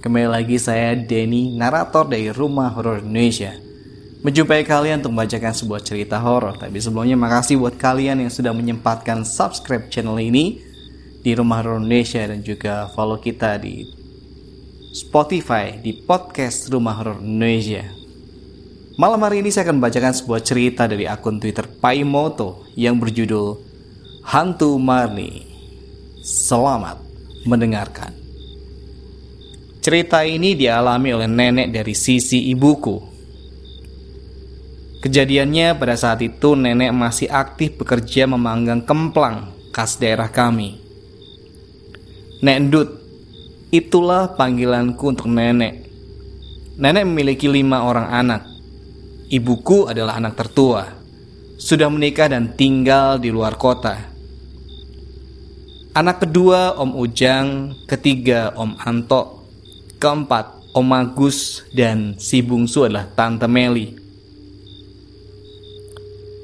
Kembali lagi saya Denny, narator dari Rumah Horor Indonesia. Menjumpai kalian untuk membacakan sebuah cerita horor. Tapi sebelumnya makasih buat kalian yang sudah menyempatkan subscribe channel ini di Rumah Horor Indonesia dan juga follow kita di Spotify di podcast Rumah Horor Indonesia. Malam hari ini saya akan membacakan sebuah cerita dari akun Twitter Paimoto yang berjudul Hantu Marni. Selamat mendengarkan. Cerita ini dialami oleh nenek dari sisi ibuku. Kejadiannya pada saat itu nenek masih aktif bekerja memanggang kemplang khas daerah kami. Nek Ndut, itulah panggilanku untuk nenek. Nenek memiliki lima orang anak. Ibuku adalah anak tertua. Sudah menikah dan tinggal di luar kota. Anak kedua Om Ujang, ketiga Om Anto, keempat Om Agus, dan si bungsu adalah Tante Meli.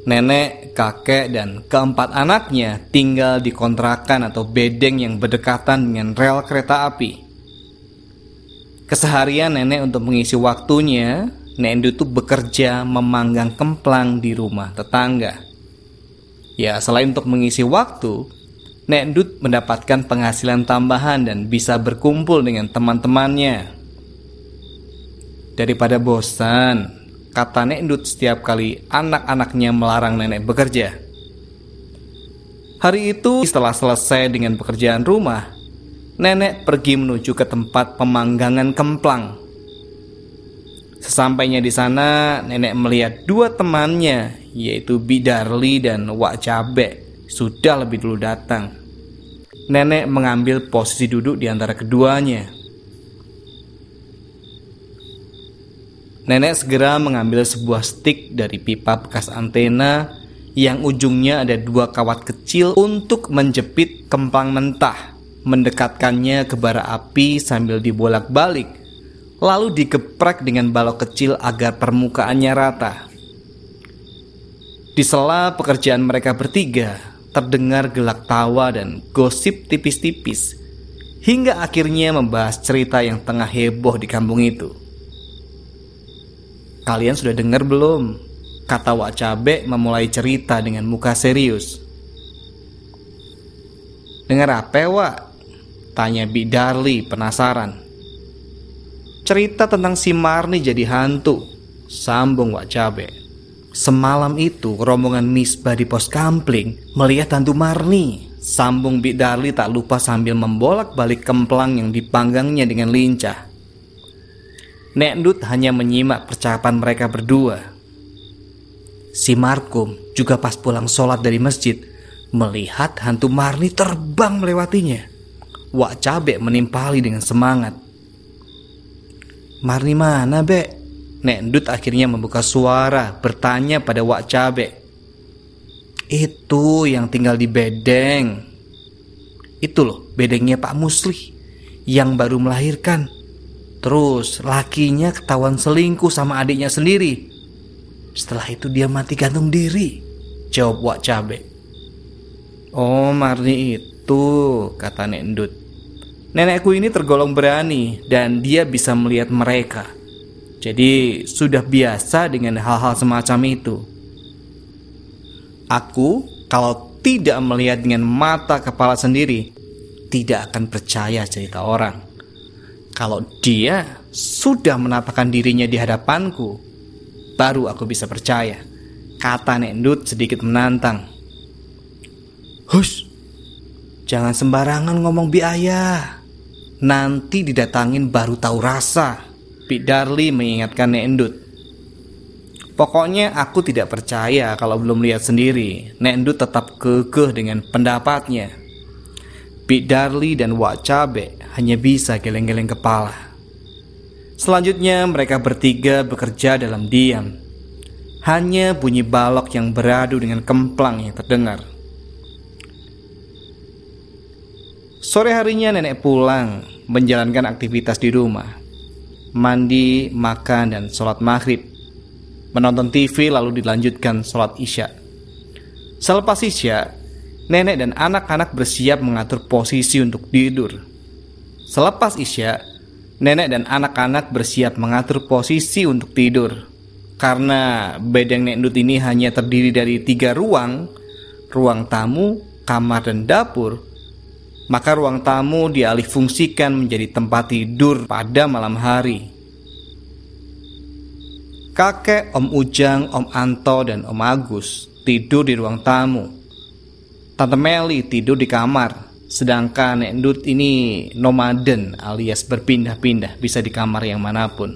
Nenek, kakek, dan keempat anaknya tinggal di kontrakan atau bedeng yang berdekatan dengan rel kereta api. Keseharian nenek untuk mengisi waktunya, Nendu itu bekerja memanggang kemplang di rumah tetangga. Ya, selain untuk mengisi waktu, Nek Dut mendapatkan penghasilan tambahan dan bisa berkumpul dengan teman-temannya. Daripada bosan, kata Nek Dut setiap kali anak-anaknya melarang nenek bekerja. Hari itu setelah selesai dengan pekerjaan rumah, nenek pergi menuju ke tempat pemanggangan kemplang. Sesampainya di sana, nenek melihat dua temannya, yaitu Bidarli dan Wak Cabe, sudah lebih dulu datang. Nenek mengambil posisi duduk di antara keduanya. Nenek segera mengambil sebuah stik dari pipa bekas antena yang ujungnya ada dua kawat kecil untuk menjepit kempang mentah, mendekatkannya ke bara api sambil dibolak-balik, lalu digeprek dengan balok kecil agar permukaannya rata. Di sela pekerjaan mereka bertiga, terdengar gelak tawa dan gosip tipis-tipis hingga akhirnya membahas cerita yang tengah heboh di kampung itu. Kalian sudah dengar belum? Kata Wak Cabe memulai cerita dengan muka serius. Dengar apa, Wak? Tanya Bi Darli penasaran. Cerita tentang si Marni jadi hantu, sambung Wak Cabe. Semalam itu rombongan Misbah di pos kampling melihat Tantu Marni. Sambung Bik tak lupa sambil membolak-balik kemplang yang dipanggangnya dengan lincah. Nek Dut hanya menyimak percakapan mereka berdua. Si Markum juga pas pulang sholat dari masjid melihat hantu Marni terbang melewatinya. Wak Cabe menimpali dengan semangat. Marni mana, Bek? Nek Dut akhirnya membuka suara bertanya pada Wak Cabe. Itu yang tinggal di bedeng. Itu loh bedengnya Pak Musli yang baru melahirkan. Terus lakinya ketahuan selingkuh sama adiknya sendiri. Setelah itu dia mati gantung diri. Jawab Wak Cabe. Oh Marni itu kata Nek Dut. Nenekku ini tergolong berani dan dia bisa melihat mereka. Jadi sudah biasa dengan hal-hal semacam itu. Aku kalau tidak melihat dengan mata kepala sendiri tidak akan percaya cerita orang. Kalau dia sudah menampakkan dirinya di hadapanku, baru aku bisa percaya. Kata Nek Ndut sedikit menantang. Hush, jangan sembarangan ngomong bi ayah. Nanti didatangin baru tahu rasa. Bi Darli mengingatkan Nek Ndut. Pokoknya aku tidak percaya kalau belum lihat sendiri. Nek Ndut tetap kekeh dengan pendapatnya. Bi Darli dan Wak Cabe hanya bisa geleng-geleng kepala. Selanjutnya mereka bertiga bekerja dalam diam. Hanya bunyi balok yang beradu dengan kemplang yang terdengar. Sore harinya nenek pulang menjalankan aktivitas di rumah. Mandi, makan, dan sholat maghrib menonton TV lalu dilanjutkan sholat isya. Selepas isya, nenek dan anak-anak bersiap mengatur posisi untuk tidur. Selepas isya, nenek dan anak-anak bersiap mengatur posisi untuk tidur. Karena bedeng Nek Ndut ini hanya terdiri dari tiga ruang, ruang tamu, kamar, dan dapur, maka ruang tamu dialih fungsikan menjadi tempat tidur pada malam hari. Kakek, Om Ujang, Om Anto, dan Om Agus tidur di ruang tamu. Tante Meli tidur di kamar, sedangkan Nek Ndut ini nomaden alias berpindah-pindah bisa di kamar yang mana pun.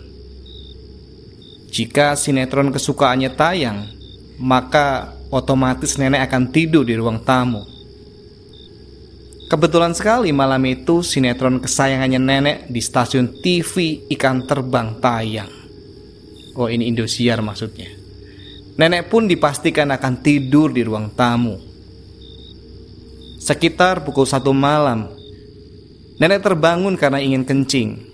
Jika sinetron kesukaannya tayang, maka otomatis nenek akan tidur di ruang tamu. Kebetulan sekali malam itu sinetron kesayangannya nenek di stasiun TV Ikan Terbang tayang. Oh ini Indosiar maksudnya. Nenek pun dipastikan akan tidur di ruang tamu. Sekitar pukul satu malam, nenek terbangun karena ingin kencing.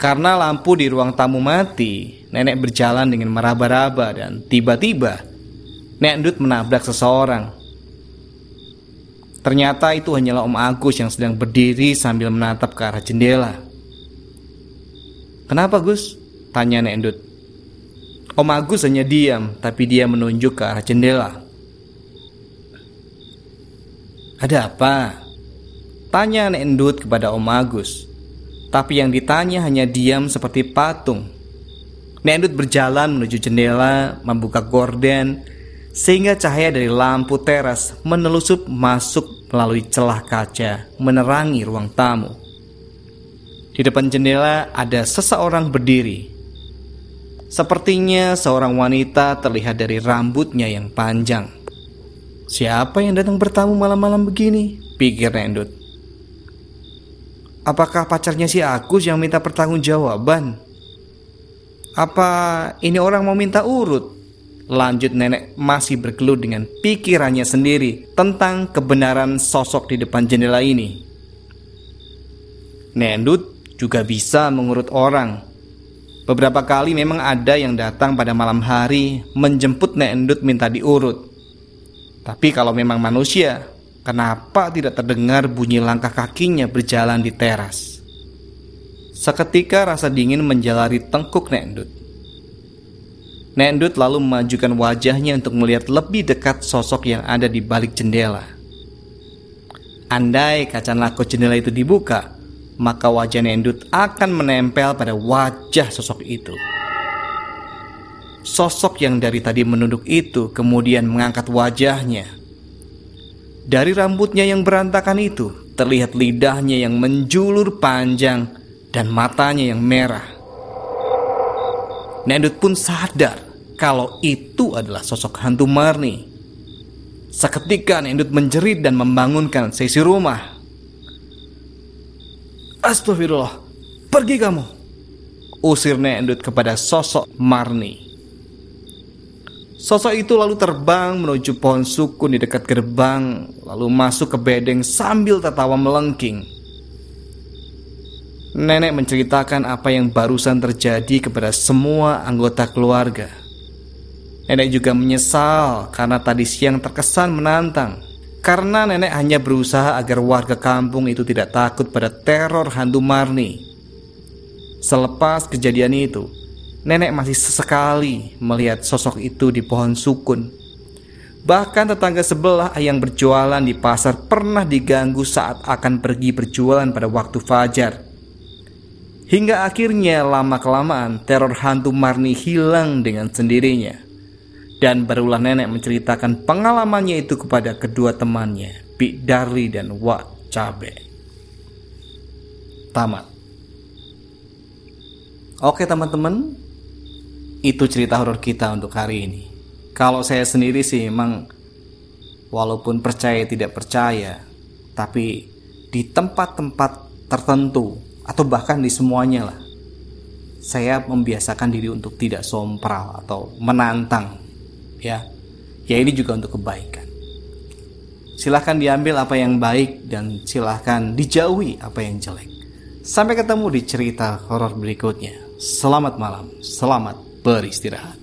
Karena lampu di ruang tamu mati, nenek berjalan dengan meraba-raba dan tiba-tiba Nek Ndut menabrak seseorang. Ternyata itu hanyalah Om Agus yang sedang berdiri sambil menatap ke arah jendela. Kenapa Gus? Tanya Nek Ndut. Om Agus hanya diam, tapi dia menunjuk ke arah jendela. Ada apa? Tanya Nek Endut kepada Om Agus. Tapi yang ditanya hanya diam seperti patung. Nek Endut berjalan menuju jendela, membuka gorden, sehingga cahaya dari lampu teras menelusup masuk melalui celah kaca, menerangi ruang tamu. Di depan jendela ada seseorang berdiri, Sepertinya seorang wanita terlihat dari rambutnya yang panjang. Siapa yang datang bertamu malam-malam begini? Pikir Nendut. Apakah pacarnya si Agus yang minta pertanggungjawaban? Apa ini orang mau minta urut? Lanjut nenek masih bergelut dengan pikirannya sendiri tentang kebenaran sosok di depan jendela ini. Nendut juga bisa mengurut orang Beberapa kali memang ada yang datang pada malam hari menjemput Nek Endut minta diurut. Tapi kalau memang manusia, kenapa tidak terdengar bunyi langkah kakinya berjalan di teras? Seketika rasa dingin menjalari tengkuk Nek Endut. Nek Endut lalu memajukan wajahnya untuk melihat lebih dekat sosok yang ada di balik jendela. Andai kaca lako jendela itu dibuka, maka wajah Nendut akan menempel pada wajah sosok itu. Sosok yang dari tadi menunduk itu kemudian mengangkat wajahnya. Dari rambutnya yang berantakan itu terlihat lidahnya yang menjulur panjang dan matanya yang merah. Nendut pun sadar kalau itu adalah sosok hantu Marni. Seketika Nendut menjerit dan membangunkan sesi rumah Astagfirullah, pergi kamu. Usir Endut kepada sosok Marni. Sosok itu lalu terbang menuju pohon sukun di dekat gerbang, lalu masuk ke bedeng sambil tertawa melengking. Nenek menceritakan apa yang barusan terjadi kepada semua anggota keluarga. Nenek juga menyesal karena tadi siang terkesan menantang. Karena nenek hanya berusaha agar warga kampung itu tidak takut pada teror hantu Marni. Selepas kejadian itu, nenek masih sesekali melihat sosok itu di pohon sukun. Bahkan tetangga sebelah yang berjualan di pasar pernah diganggu saat akan pergi berjualan pada waktu fajar. Hingga akhirnya lama-kelamaan teror hantu Marni hilang dengan sendirinya. Dan barulah nenek menceritakan pengalamannya itu kepada kedua temannya, Bik Darli dan Wak Cabe. Tamat. Oke teman-teman, itu cerita horor kita untuk hari ini. Kalau saya sendiri sih emang walaupun percaya tidak percaya, tapi di tempat-tempat tertentu atau bahkan di semuanya lah, saya membiasakan diri untuk tidak sompral atau menantang, ya. Ya ini juga untuk kebaikan. Silahkan diambil apa yang baik dan silahkan dijauhi apa yang jelek. Sampai ketemu di cerita horor berikutnya. Selamat malam, selamat beristirahat.